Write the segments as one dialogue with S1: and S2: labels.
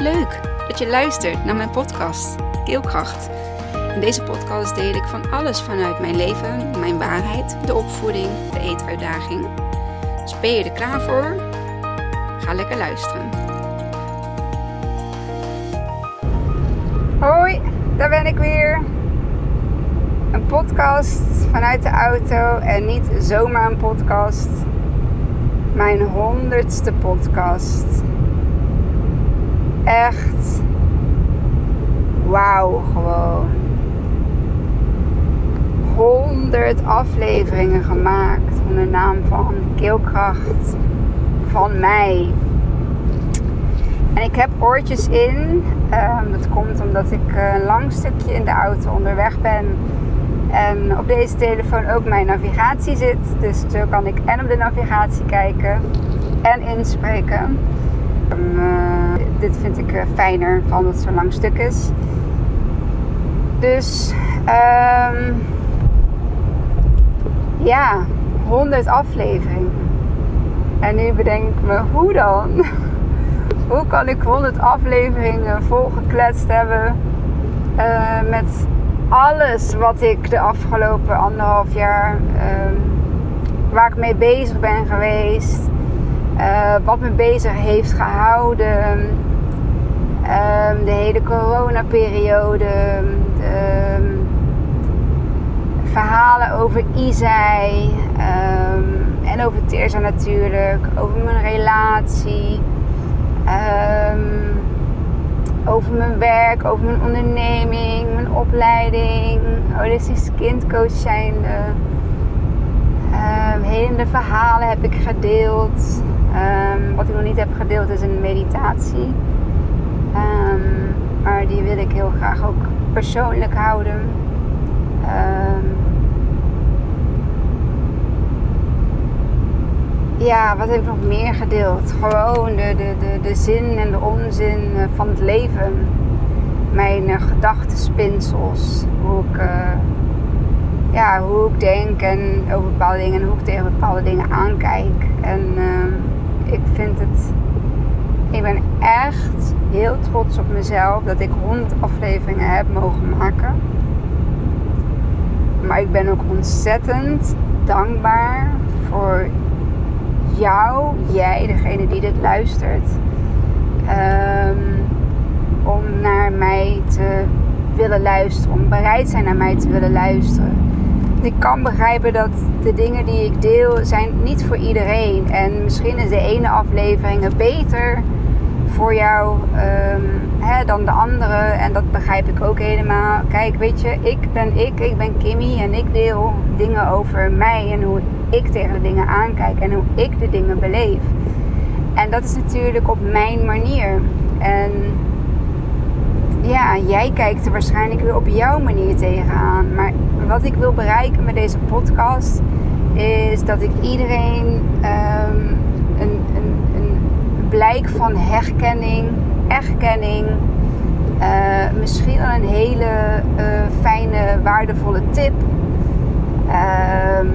S1: Leuk dat je luistert naar mijn podcast Keelkracht. In deze podcast deel ik van alles vanuit mijn leven, mijn waarheid, de opvoeding, de eetuitdaging. Dus ben je er klaar voor? Ga lekker luisteren. Hoi, daar ben ik weer. Een podcast vanuit de auto en niet zomaar een podcast. Mijn honderdste podcast echt wauw gewoon. 100 afleveringen gemaakt onder de naam van Keelkracht van mij. En ik heb oortjes in. Um, dat komt omdat ik een lang stukje in de auto onderweg ben. En op deze telefoon ook mijn navigatie zit. Dus zo kan ik en op de navigatie kijken en inspreken. Um, dit vind ik uh, fijner, van dat het zo'n lang stuk is. Dus um, ja, 100 afleveringen. En nu bedenk ik me, hoe dan? hoe kan ik 100 afleveringen volgekletst hebben uh, met alles wat ik de afgelopen anderhalf jaar, uh, waar ik mee bezig ben geweest, uh, wat me bezig heeft gehouden, Um, de hele coronaperiode. Um, verhalen over Isai. Um, en over Teerza natuurlijk. Over mijn relatie. over mijn werk. Over mijn onderneming. Mijn opleiding. Holistisch kindcoach zijnde. Um, helende verhalen heb ik gedeeld. Wat ik nog niet heb gedeeld is een meditatie. Um, maar die wil ik heel graag ook persoonlijk houden. Um, ja, wat heb ik nog meer gedeeld? Gewoon de, de, de, de zin en de onzin eh, van het leven. Mijn uh, gedachtenspinsels. Hoe ik, uh, ja, hoe ik denk en over bepaalde dingen en hoe ik tegen bepaalde dingen aankijk. En ik vind het ik ben echt heel trots op mezelf dat ik 100 afleveringen heb mogen maken. Maar ik ben ook ontzettend dankbaar voor jou, jij, degene die dit luistert. Um, om naar mij te willen luisteren, om bereid zijn naar mij te willen luisteren. Ik kan begrijpen dat de dingen die ik deel zijn niet voor iedereen. En misschien is de ene aflevering beter voor jou um, hè, dan de andere. En dat begrijp ik ook helemaal. Kijk, weet je, ik ben ik, ik ben Kimmy en ik deel dingen over mij en hoe ik tegen de dingen aankijk en hoe ik de dingen beleef. En dat is natuurlijk op mijn manier. En ja, jij kijkt er waarschijnlijk weer op jouw manier tegenaan. Maar wat ik wil bereiken met deze podcast is dat ik iedereen um, een, een blijk van herkenning, erkenning. Uh, misschien wel een hele uh, fijne, waardevolle tip. Um,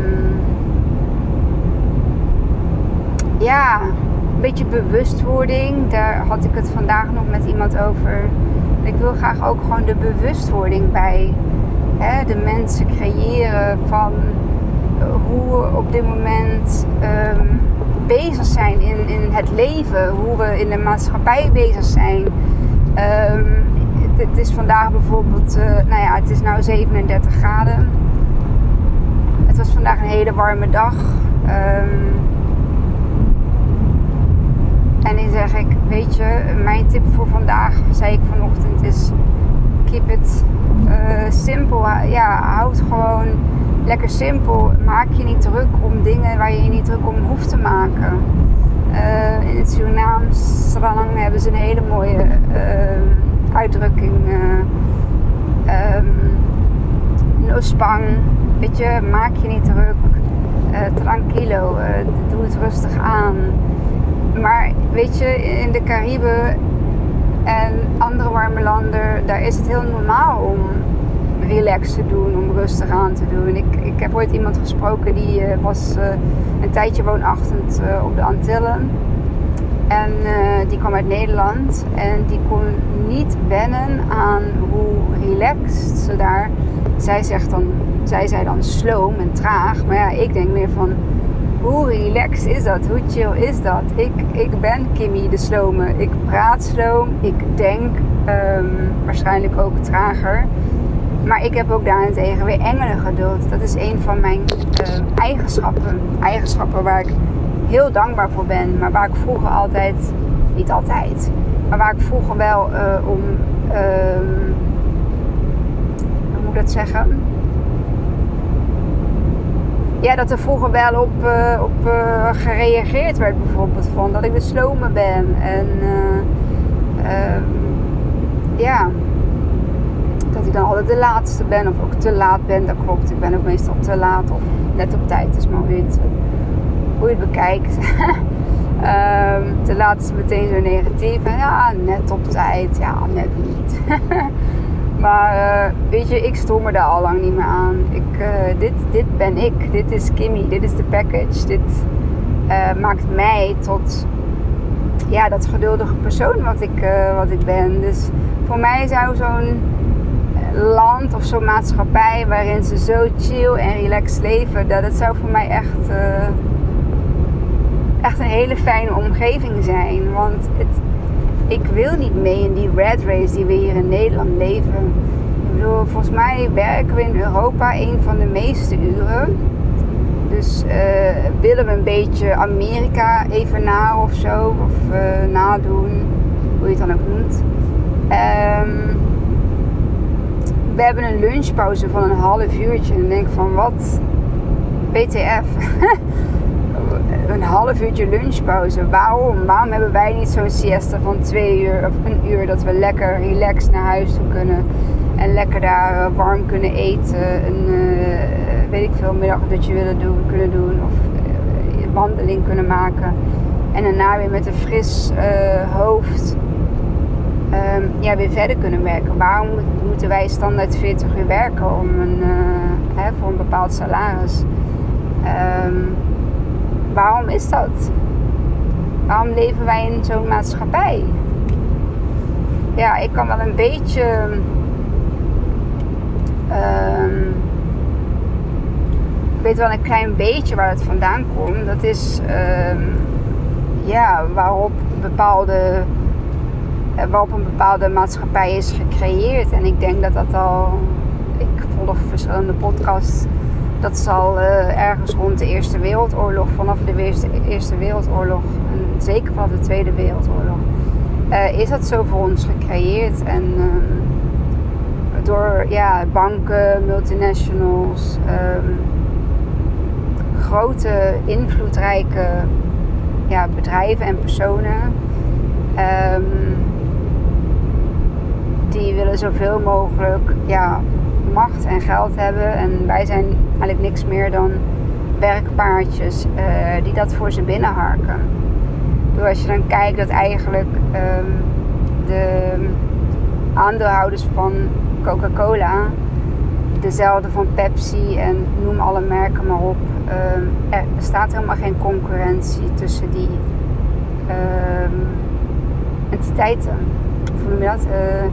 S1: ja, een beetje bewustwording. Daar had ik het vandaag nog met iemand over. Ik wil graag ook gewoon de bewustwording bij de mensen creëren van hoe we op dit moment um, bezig zijn in, in het leven, hoe we in de maatschappij bezig zijn. Um, het, is vandaag bijvoorbeeld, uh, nou ja, het is nu 37 graden. Het was vandaag een hele warme dag. Um, en dan zeg ik, weet je, mijn tip voor vandaag, zei ik vanochtend, is keep it uh, simpel. Ja, houd gewoon lekker simpel. Maak je niet druk om dingen waar je je niet druk om hoeft te maken. Uh, in het Surinaams, Sralang, hebben ze een hele mooie uitdrukking. Um, no spang. Weet je, maak je niet druk. tranquilo. doe het rustig aan. Maar weet je, in de Cariben en andere warme landen, daar is het heel normaal om relax te doen, om rustig aan te doen. Ik, ik heb ooit iemand gesproken die uh, was uh, een tijdje woonachtend uh, op de Antillen. En die kwam uit Nederland. En die kon niet wennen aan hoe relaxed ze daar. Zij zegt dan, zij zei dan sloom en traag. Maar ja, ik denk meer van hoe relaxed is dat? Hoe chill is dat? Ik, ik ben Kimmy de slome. Ik praat sloom. Ik denk um, waarschijnlijk ook trager. Maar ik heb ook daarentegen weer geduld. Dat is een van mijn uh, eigenschappen. Eigenschappen waar ik heel dankbaar voor ben. Maar waar ik vroeger altijd, niet altijd, maar waar ik vroeger wel uh, om, uh, hoe moet ik dat zeggen? Ja, dat er vroeger wel op, uh, op uh, gereageerd werd bijvoorbeeld van dat ik de slome ben. En ehm, ja, dat ik dan altijd de laatste ben of ook te laat ben. Dat klopt, ik ben ook meestal te laat of net op tijd is maar hoe je het, hoe je het bekijkt. um, te laat is meteen zo negatief. En ja, net op tijd. Ja, net niet. maar uh, weet je, ik stoor me daar al lang niet meer aan. Ik, uh, dit, dit ben ik. Dit is Kimmy. Dit is de package. Dit uh, maakt mij tot ja, dat geduldige persoon wat ik, wat ik ben. Dus voor mij zou zo'n land of zo'n maatschappij waarin ze zo chill en relaxed leven, dat het zou voor mij echt, echt een hele fijne omgeving zijn. Want het, ik wil niet mee in die red race die we hier in Nederland leven. Ik bedoel, volgens mij werken we in Europa een van de meeste uren. Dus uh, willen we een beetje Amerika even na of zo, of uh, nadoen, hoe je het dan ook noemt. Um, we hebben een lunchpauze van een half uurtje. En denk van wat? WTF. een half uurtje lunchpauze. Waarom? Waarom hebben wij niet zo'n siesta van twee uur of een uur dat we lekker relaxed naar huis toe kunnen en lekker daar eh, warm kunnen eten, een uh, weet ik veel middagdutje willen doen, kunnen doen of uh, wandeling kunnen maken en daarna weer met een fris hoofd um, ja, weer verder kunnen werken. Waarom moeten wij standaard 40 uur werken om een, hè, voor een bepaald salaris? Um, waarom is dat? Waarom leven wij in zo'n maatschappij? Ja, ik kan wel een beetje. Um, ik weet wel een klein beetje waar het vandaan komt. Dat is ja, waarop bepaalde eh, waarop een bepaalde maatschappij is gecreëerd. En ik denk dat dat al, ik volg verschillende podcasts, dat zal uh, ergens rond de Eerste Wereldoorlog, vanaf de Eerste, Wereldoorlog en zeker vanaf de Tweede Wereldoorlog, uh, is dat zo voor ons gecreëerd. En uh, door ja, banken, multinationals, um, grote invloedrijke ja, bedrijven en personen. Um, die willen zoveel mogelijk ja, macht en geld hebben. En wij zijn eigenlijk niks meer dan werkpaardjes uh, die dat voor ze binnenharken. Dus als je dan kijkt dat eigenlijk um, de aandeelhouders van Coca-Cola, dezelfde van Pepsi en noem alle merken maar op, um, er bestaat helemaal geen concurrentie tussen die um, entiteiten. Hoe noem je dat? Uh,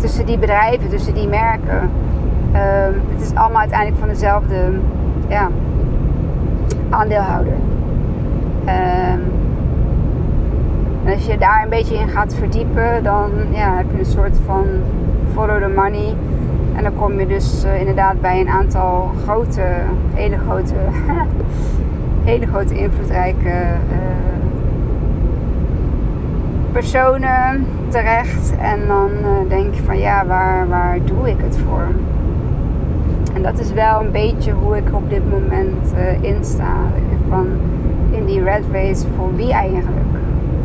S1: tussen die bedrijven, tussen die merken. Ehm, het is allemaal uiteindelijk van dezelfde ja, aandeelhouder. Um, en als je daar een beetje in gaat verdiepen, dan ja, heb je een soort van follow the money. En dan kom je dus uh, inderdaad bij een aantal grote, hele grote, hele grote invloedrijke uh, personen terecht. En dan uh, denk je van ja, waar, waar doe ik het voor? En dat is wel een beetje hoe ik op dit moment uh, insta. Van in die red race, voor wie eigenlijk?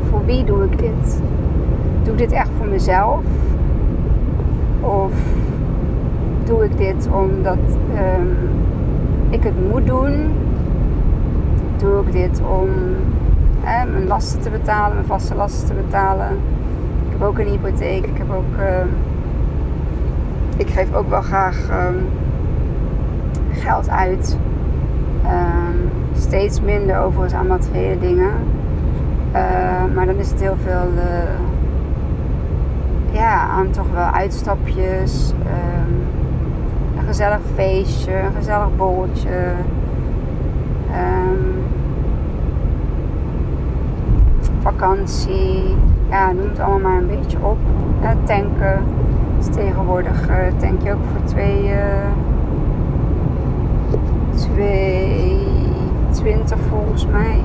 S1: Voor wie doe ik dit? Doe ik dit echt voor mezelf? Of doe ik dit omdat um, ik het moet doen? Doe ik dit om mijn lasten te betalen, mijn vaste lasten te betalen. Heb ook een hypotheek. Ik heb ook. Uh, ik geef ook wel graag uh, geld uit. Uh, Steeds minder overigens aan materiële dingen. Maar dan is het heel veel uh, ja, aan toch wel uitstapjes. Een gezellig feestje, een gezellig bolletje. Um, vakantie. Ja, noem het allemaal maar een beetje op. Uh, tanken. Dus tegenwoordig tank je ook voor twee, twee 20 volgens mij.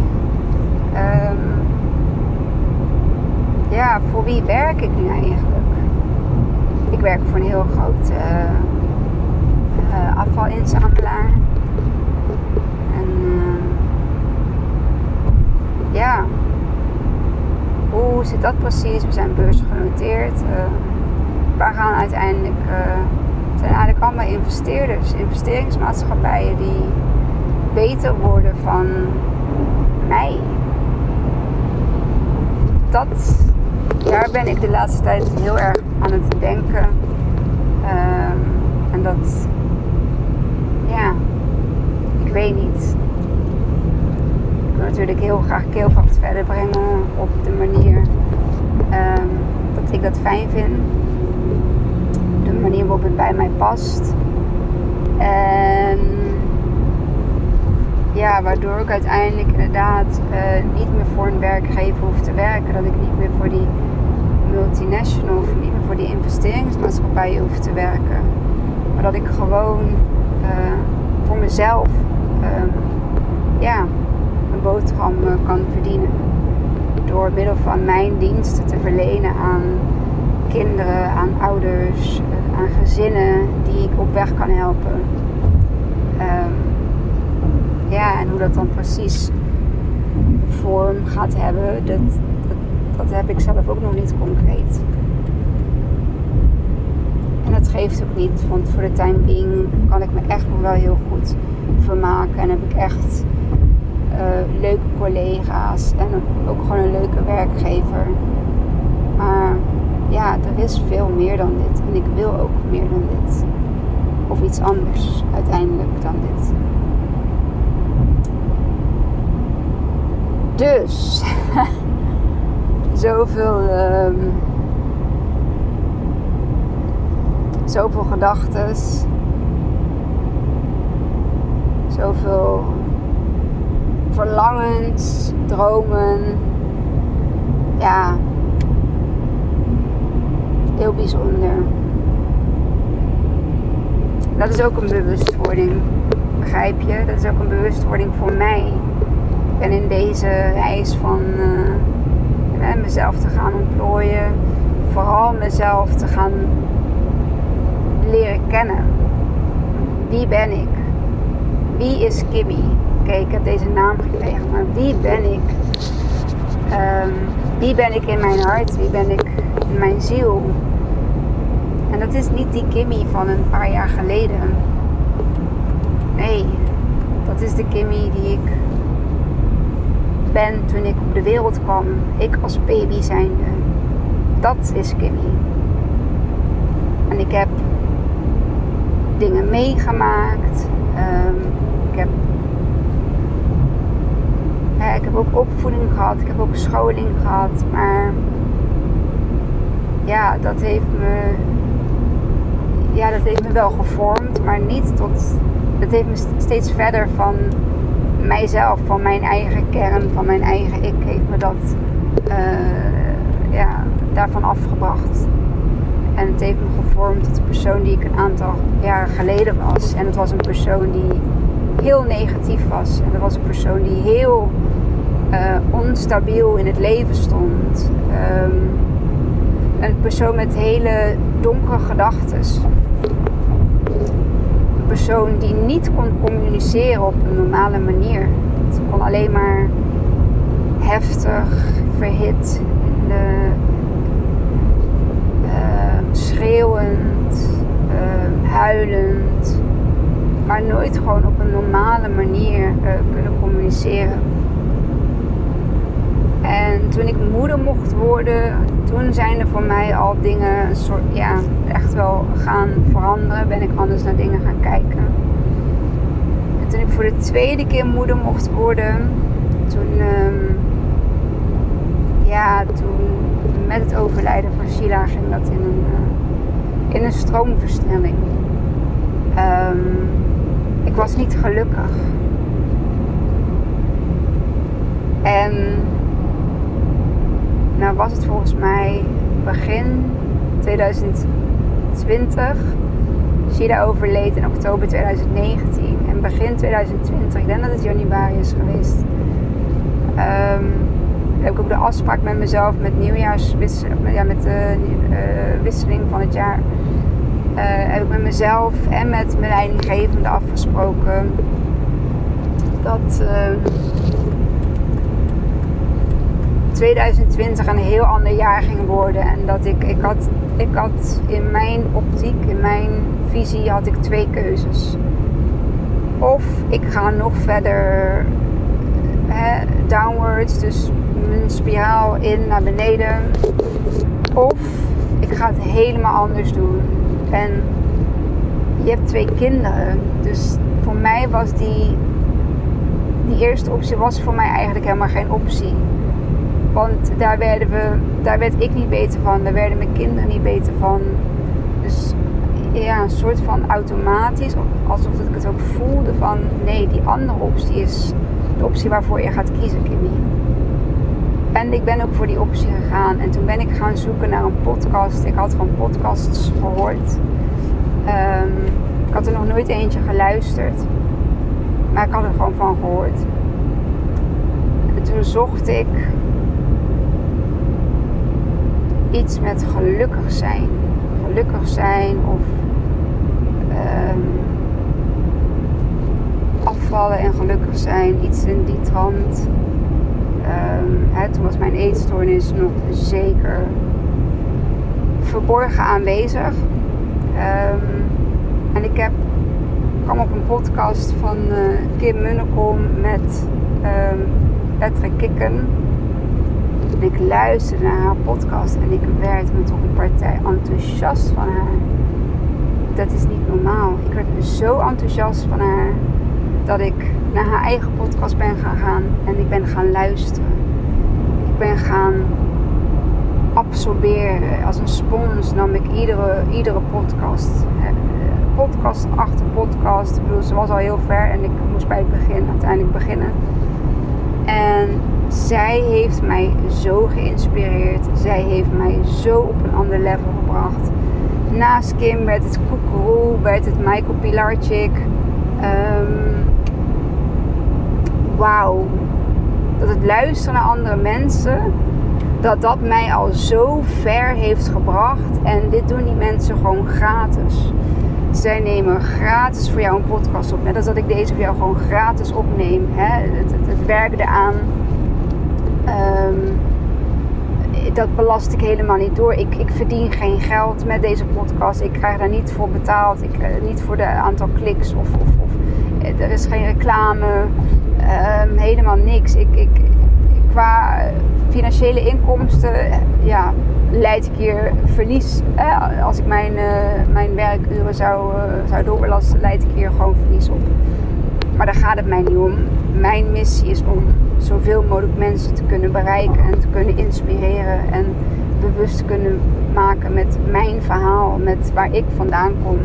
S1: Um, ja, voor wie werk ik nu eigenlijk? Ik werk voor een heel groot uh, uh, afvalinzamelaar. En uh, ja, hoe zit dat precies? We zijn beursgenoteerd. we gaan uiteindelijk, het zijn eigenlijk allemaal investeerders, investeringsmaatschappijen die beter worden van mij. Dat, daar ben ik de laatste tijd heel erg aan het denken. Um, en dat, ja, ik weet niet. Natuurlijk heel graag keelkracht verder brengen op de manier um, dat ik dat fijn vind. De manier waarop het bij mij past. En ja, waardoor ik uiteindelijk inderdaad uh, niet meer voor een werkgever hoef te werken. Dat ik niet meer voor die multinational of niet meer voor die investeringsmaatschappijen hoef te werken. Maar dat ik gewoon uh, voor mezelf uh, ja, boterham uh, kan verdienen. Door middel van mijn diensten te verlenen aan kinderen, aan ouders, uh, aan gezinnen die ik op weg kan helpen. Um, ja, en hoe dat dan precies vorm gaat hebben, dat, dat, dat heb ik zelf ook nog niet concreet. En dat geeft ook niet, want voor de time being kan ik me echt nog wel heel goed vermaken. En heb ik echt uh, leuke collega's en ook gewoon een leuke werkgever. Maar ja, er is veel meer dan dit. En ik wil ook meer dan dit. Of iets anders uiteindelijk dan dit. Dus, zoveel, um, zoveel gedachten, zoveel verlangens, dromen. Ja, heel bijzonder. Dat is ook een bewustwording, begrijp je? Dat is ook een bewustwording voor mij ben in deze reis van uh, mezelf te gaan ontplooien, vooral mezelf te gaan leren kennen. Wie ben ik? Wie is Kimmy? Ik heb deze naam gekregen, maar wie ben ik? Um, wie ben ik in mijn hart? Wie ben ik in mijn ziel? En dat is niet die Kimmy van een paar jaar geleden. Nee, dat is de Kimmy die ik ben toen ik op de wereld kwam. Ik als baby zijnde. Dat is Kimmy. En ik heb dingen meegemaakt. Um, ik, heb, ja, ik heb ook opvoeding gehad. Ik heb ook scholing gehad. Maar ja, dat heeft me. Ja, dat heeft me wel gevormd. Maar niet tot. Dat heeft me steeds verder van mijzelf, van mijn eigen kern, van mijn eigen ik, heeft me dat uh, ja, daarvan afgebracht. En het heeft me gevormd tot de persoon die ik een aantal jaren geleden was. En het was een persoon die heel negatief was. En dat was een persoon die heel uh, onstabiel in het leven stond. Um, een persoon met hele donkere gedachten persoon die niet kon communiceren op een normale manier. Het kon alleen maar heftig, verhit, de, uh, schreeuwend, uh, huilend, maar nooit gewoon op een normale manier uh, kunnen communiceren. En toen ik moeder mocht worden, toen zijn er voor mij al dingen een soort, ja, echt wel gaan veranderen. Ben ik anders naar dingen gaan kijken. toen ik voor de tweede keer moeder mocht worden, toen, ehm, ja, toen met het overlijden van Sheila ging dat in een, uh, in een stroomversnelling. Um, ik was niet gelukkig. En nou was het volgens mij begin 2020. Sheila overleed in oktober 2019. En begin 2020, ik denk dat het januari is geweest. Um, heb ik ook de afspraak met mezelf met nieuwjaarswisseling, ja, met de uh, wisseling van het jaar. Uh, heb ik met mezelf en met mijn leidinggevende afgesproken dat uh, 2020 een heel ander jaar ging worden. En dat ik, ik had, ik had in mijn optiek, in mijn visie, had ik twee keuzes. Of ik ga nog verder hè, downwards, dus een spiraal in naar beneden. Of ik ga het helemaal anders doen. En je hebt twee kinderen. Dus voor mij was die, die eerste optie was voor mij eigenlijk helemaal geen optie. Want daar, werden we, daar werd ik niet beter van. Daar werden mijn kinderen niet beter van. Dus ja, een soort van automatisch. Alsof ik het ook voelde van... Nee, die andere optie is de optie waarvoor je gaat kiezen, Kimmy. En ik ben ook voor die optie gegaan. En toen ben ik gaan zoeken naar een podcast. Ik had van podcasts gehoord. Um, ik had er nog nooit eentje geluisterd. Maar ik had er gewoon van gehoord. En toen zocht ik iets met gelukkig zijn. Gelukkig zijn of um, afvallen en gelukkig zijn. Iets in die trant. Um, toen was mijn eetstoornis nog zeker verborgen aanwezig. Um, en ik heb, kwam op een podcast van uh, Kim Munnekom met um, Patrick Kikken. En ik luisterde naar haar podcast en ik werd me toch een partij enthousiast van haar. Dat is niet normaal. Ik werd zo enthousiast van haar dat ik naar haar eigen podcast ben gaan gaan en ik ben gaan luisteren. Ik ben gaan absorberen. Als een spons nam ik iedere, iedere podcast. Podcast achter podcast. Ik bedoel, ze was al heel ver en ik moest bij het begin uiteindelijk beginnen. En zij heeft mij zo geïnspireerd. Zij heeft mij zo op een ander level gebracht. Naast Kim werd het Koekeroe, werd het Michael Pilarczyk. Um, Wauw. Dat het luisteren naar andere mensen, dat dat mij al zo ver heeft gebracht. En dit doen die mensen gewoon gratis. Zij nemen gratis voor jou een podcast op. Net als dat ik deze voor jou gewoon gratis opneem. Hè? Het, het, het werk eraan. Um, dat belast ik helemaal niet door. Ik, ik verdien geen geld met deze podcast. Ik krijg daar niet voor betaald. Ik, uh, niet voor de aantal kliks of, of, of eh, er is geen reclame. Um, helemaal niks. Ik, ik, qua financiële inkomsten ja, leid ik hier verlies. Eh, als ik mijn, mijn werkuren zou, zou doorbelasten, leid ik hier gewoon verlies op. Maar daar gaat het mij niet om. Mijn missie is om zoveel mogelijk mensen te kunnen bereiken en te kunnen inspireren en bewust te kunnen maken met mijn verhaal, met waar ik vandaan kom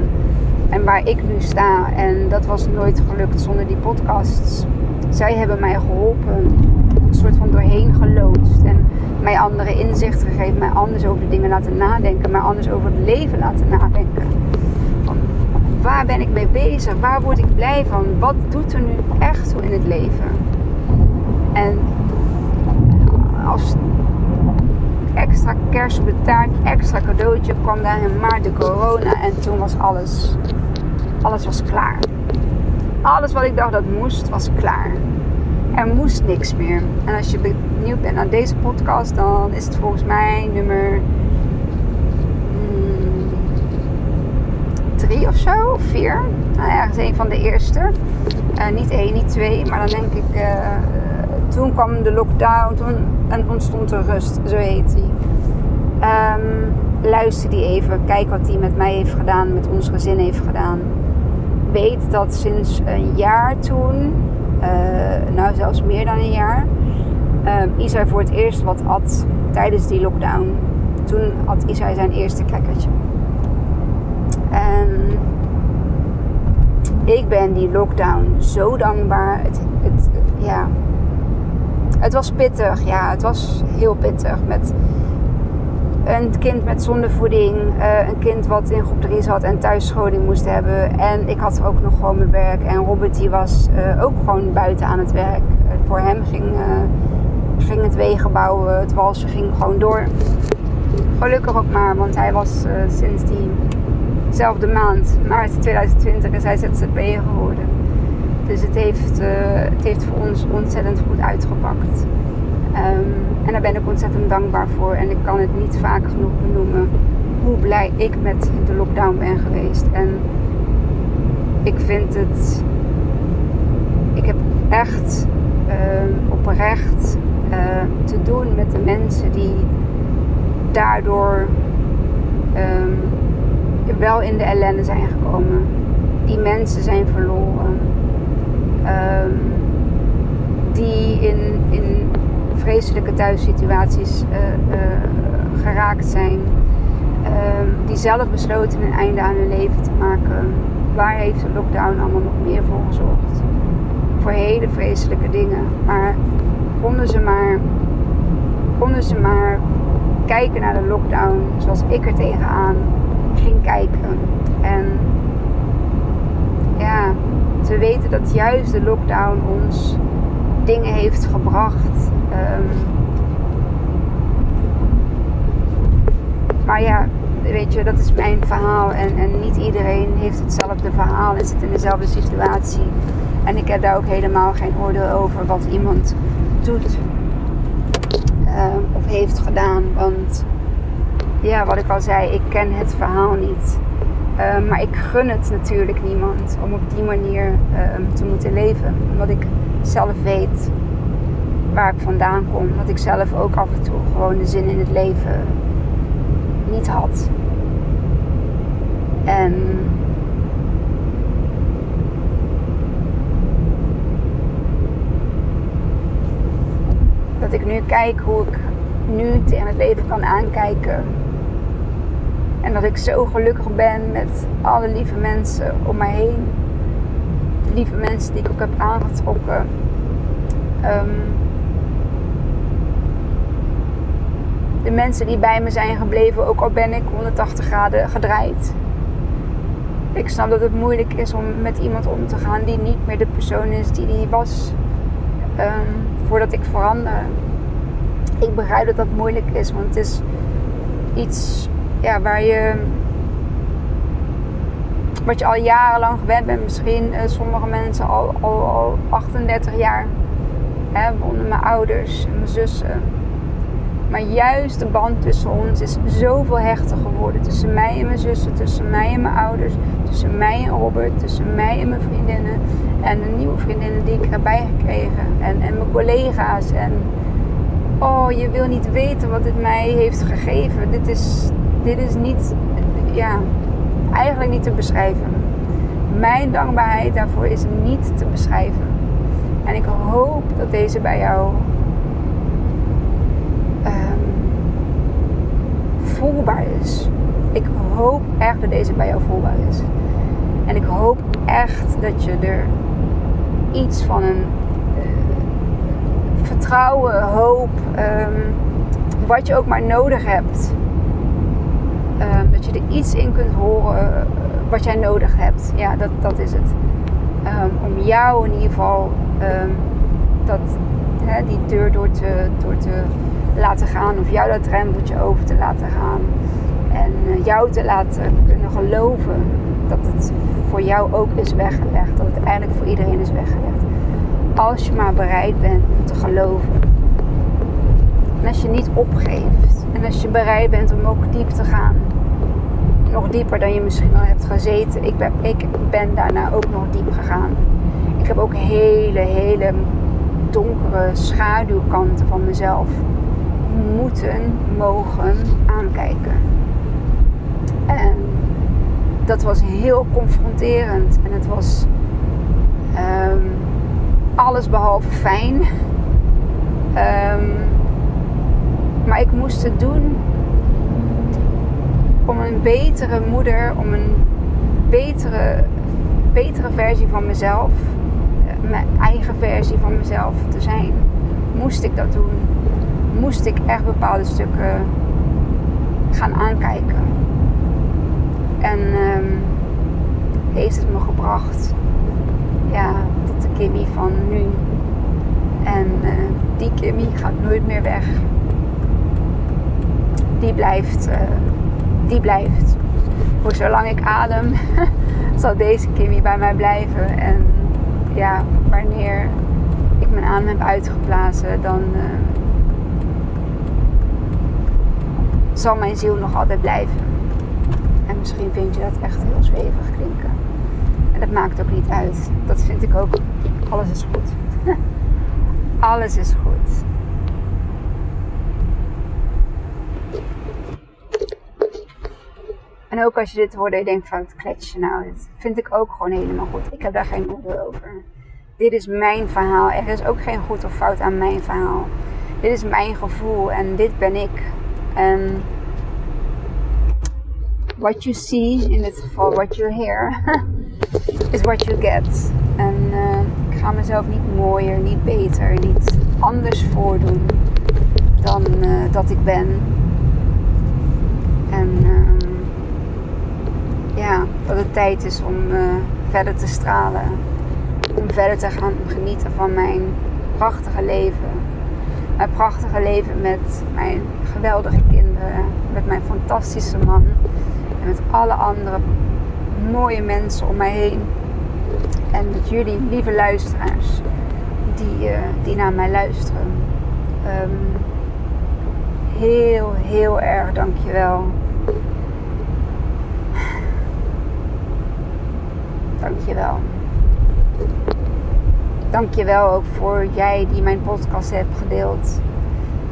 S1: en waar ik nu sta. En dat was nooit gelukt zonder die podcasts. Zij hebben mij geholpen, een soort van doorheen geloodst en mij andere inzichten gegeven, mij anders over de dingen laten nadenken, mij anders over het leven laten nadenken. Waar ben ik mee bezig? Waar word ik blij van? Wat doet er nu echt toe in het leven? En als extra kers op de taart, extra cadeautje kwam daar in maart de corona en toen was alles, alles was klaar. Alles wat ik dacht dat moest, was klaar. Er moest niks meer. En als je benieuwd bent naar deze podcast, dan is het volgens mij nummer 3 mm, of zo, 4. Nou is een van de eerste. Uh, niet één, niet twee, maar dan denk ik. Uh, toen kwam de lockdown toen, en ontstond er rust, zo heet die. Um, luister die even, kijk wat die met mij heeft gedaan, met ons gezin heeft gedaan. weet dat sinds een jaar toen, uh, nou zelfs meer dan een jaar, um, Isai voor het eerst wat at tijdens die lockdown. Toen had Isai zijn eerste crackertje. En ik ben die lockdown zo dankbaar. Het, het, ja, het was pittig. Ja, het was heel pittig. Met een kind met zondevoeding. Uh, een kind wat in groep 3 zat en thuisscholing moest hebben. En ik had ook nog gewoon mijn werk. En Robert die was uh, ook gewoon buiten aan het werk. Uh, voor hem ging, ging het wegen bouwen. Het walsen ging gewoon door. Gelukkig ook maar, want hij was sinds diezelfde maand, maart 2020, is hij ZZP geworden. Dus het heeft, het heeft voor ons ontzettend goed uitgepakt. Um, en daar ben ik ontzettend dankbaar voor. En ik kan het niet vaak genoeg benoemen hoe blij ik met de lockdown ben geweest. En ik vind het. Ik heb echt uh, oprecht uh, te doen met de mensen die daardoor wel in de ellende zijn gekomen. Die mensen zijn verloren. Um, die in, in vreselijke thuissituaties uh, geraakt zijn. Ehm, die zelf besloten een einde aan hun leven te maken. Waar heeft de lockdown allemaal nog meer voor gezorgd? Voor hele vreselijke dingen. Maar konden ze maar, konden ze maar kijken naar de lockdown zoals ik er tegenaan kijken. En ja, te weten dat juist de lockdown ons dingen heeft gebracht Um, maar ja, weet je, dat is mijn verhaal. En, en niet iedereen heeft hetzelfde verhaal en zit in dezelfde situatie. En ik heb daar ook helemaal geen oordeel over wat iemand doet um, of heeft gedaan. Want ja, wat ik al zei, ik ken het verhaal niet. Um, maar ik gun het natuurlijk niemand om op die manier te moeten leven. Omdat ik zelf weet waar ik vandaan kom. Dat ik zelf ook af en toe gewoon de zin in het leven niet had. En dat ik nu kijk hoe ik nu tegen het leven kan aankijken. En dat ik zo gelukkig ben met alle lieve mensen om mij heen. De lieve mensen die ik ook heb aangetrokken. Um, de mensen die bij me zijn gebleven, ook al ben ik 180 graden gedraaid. Ik snap dat het moeilijk is om met iemand om te gaan die niet meer de persoon is die die was um, voordat ik verander. Ik begrijp dat dat moeilijk is, want het is iets ja, waar je. Wat je al jarenlang gewend bent, misschien uh, sommige mensen al, al, al 38 jaar. Hè, onder mijn ouders en mijn zussen maar juist de band tussen ons is zoveel hechter geworden. Tussen mij en mijn zussen, tussen mij en mijn ouders, tussen mij en Robert, tussen mij en mijn vriendinnen. En de nieuwe vriendinnen die ik erbij gekregen. En, en mijn collega's. En oh, je wil niet weten wat dit mij heeft gegeven. Dit is, dit is niet, ja, eigenlijk niet te beschrijven. Mijn dankbaarheid daarvoor is niet te beschrijven. En ik hoop dat deze bij jou voelbaar is. Ik hoop echt dat deze bij jou voelbaar is. En ik hoop echt dat je er iets van een uh, vertrouwen, hoop, um, wat je ook maar nodig hebt. Dat je er iets in kunt horen uh, wat jij nodig hebt. Ja, dat, dat is het. Um, om jou in ieder geval dat, hè, die deur door te, door te laten gaan. Of jou dat drempeltje over te laten gaan. En eh, jou te laten kunnen geloven dat het voor jou ook is weggelegd. Dat het eigenlijk voor iedereen is weggelegd. Als je maar bereid bent om te geloven. En als je niet opgeeft. En als je bereid bent om ook diep te gaan. Nog dieper dan je misschien al hebt gezeten. Ik ben, ik ben daarna ook nog diep gegaan. Ik heb ook hele, hele donkere schaduwkanten van mezelf moeten, mogen aankijken. En dat was heel confronterend. En het was um, alles behalve fijn. Um, maar ik moest het doen om een betere moeder, om een betere, betere versie van mezelf, mijn eigen versie van mezelf te zijn. Moest ik dat doen? Moest ik echt bepaalde stukken gaan aankijken? En um, heeft het me gebracht ja, tot de Kimmy van nu. En uh, die Kimmy gaat nooit meer weg. Die blijft, uh, die blijft. Voor zolang ik adem, zal deze Kimmy bij mij blijven. En ja, wanneer ik mijn adem heb uitgeblazen, dan uh, zal mijn ziel nog altijd blijven. En misschien vind je dat echt heel zwevig klinken. En dat maakt ook niet uit. Dat vind ik ook. Alles is goed. Alles is goed. En ook als je dit hoort en je denkt van het kletsje nou, dat vind ik ook gewoon helemaal goed. Ik heb daar geen oordeel over. Dit is mijn verhaal. Er is ook geen goed of fout aan mijn verhaal. Dit is mijn gevoel en dit ben ik. En what you see, in dit geval what you hear, is what you get. En uh, ik ga mezelf niet mooier, niet beter, niet anders voordoen dan uh, dat ik ben. En uh, ja, dat het tijd is om uh, verder te stralen. Om verder te gaan genieten van mijn prachtige leven. Mijn prachtige leven met mijn geweldige kinderen. Met mijn fantastische man met alle andere mooie mensen om mij heen. En met jullie, lieve luisteraars, die, uh, die naar mij luisteren. Um, heel, heel erg dankjewel. Dankjewel. Dankjewel ook voor jij die mijn podcast hebt gedeeld.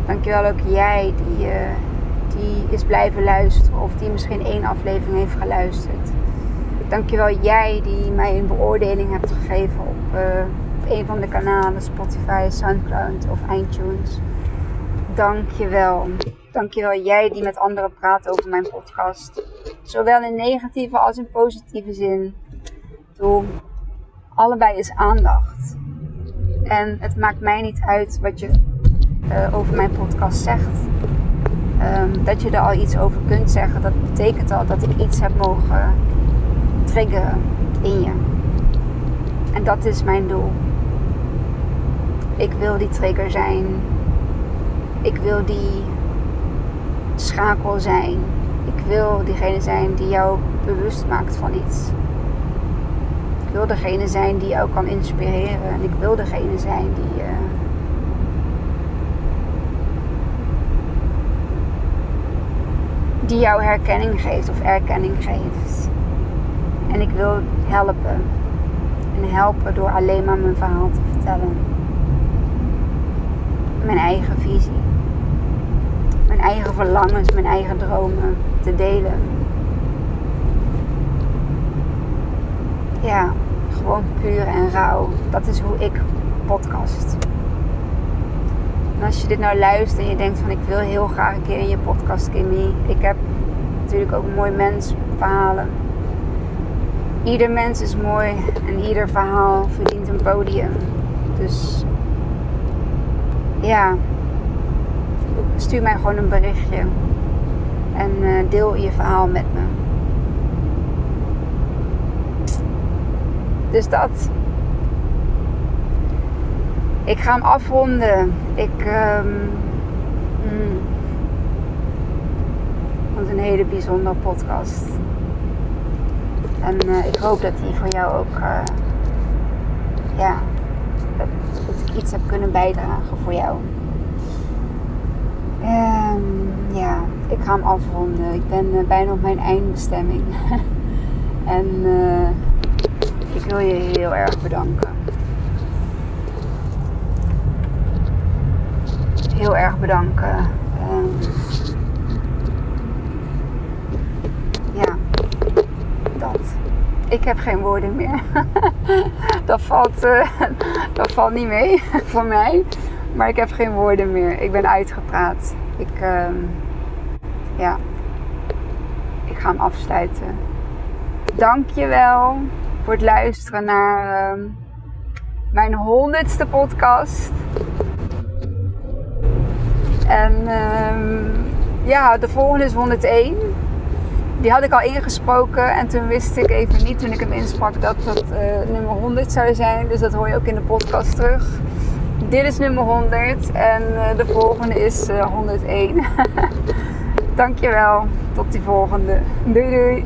S1: Dankjewel ook jij die... Uh, die is blijven luisteren of die misschien één aflevering heeft geluisterd. Dankjewel jij die mij een beoordeling hebt gegeven op, uh, op een van de kanalen, Spotify, Soundcloud of iTunes. Dankjewel. Dankjewel jij die met anderen praat over mijn podcast. Zowel in negatieve als in positieve zin. Allebei is aandacht. En het maakt mij niet uit wat je uh, over mijn podcast zegt. Um, dat je er al iets over kunt zeggen, dat betekent al dat ik iets heb mogen triggeren in je. En dat is mijn doel. Ik wil die trigger zijn. Ik wil die schakel zijn. Ik wil diegene zijn die jou bewust maakt van iets. Wil degene zijn die jou kan inspireren. En ik wil degene zijn die. Uh, die jou herkenning geeft of erkenning geeft. En ik wil helpen. En helpen door alleen maar mijn verhaal te vertellen. Mijn eigen visie. Mijn eigen verlangens, mijn eigen dromen te delen. Ja, gewoon puur en rauw. Dat is hoe ik podcast. En als je dit nou luistert en je denkt van ik wil heel graag een keer in je podcast, Kimmy. Ik heb natuurlijk ook mooi mensverhalen. Ieder mens is mooi en ieder verhaal verdient een podium. Dus ja, stuur mij gewoon een berichtje. En uh, deel je verhaal met me. Dus dat. Ik ga hem afronden. Ik. Um, mm, een hele bijzondere podcast. En uh, ik hoop dat die voor jou ook. Uh, ja. Dat, ik iets heb kunnen bijdragen voor jou. Um, ja, ik ga hem afronden. Ik ben uh, bijna op mijn eindbestemming. en ik wil je heel erg bedanken. heel erg bedanken. Um, ja, dat. ik heb geen woorden meer. dat, valt, uh, dat valt niet mee voor mij. Maar ik heb geen woorden meer. Ik ben uitgepraat. Ik, uh, ja, ik ga hem afsluiten. Dankjewel voor het luisteren naar uh, mijn honderdste podcast. En ehm, ja, de volgende is 101 die had ik al ingesproken en toen wist ik even niet toen ik hem insprak dat dat uh, nummer 100 zou zijn. Dus dat hoor je ook in de podcast terug. Dit is nummer 100 en uh, de volgende is uh, 101. Dankjewel. Tot die volgende. Doei doei.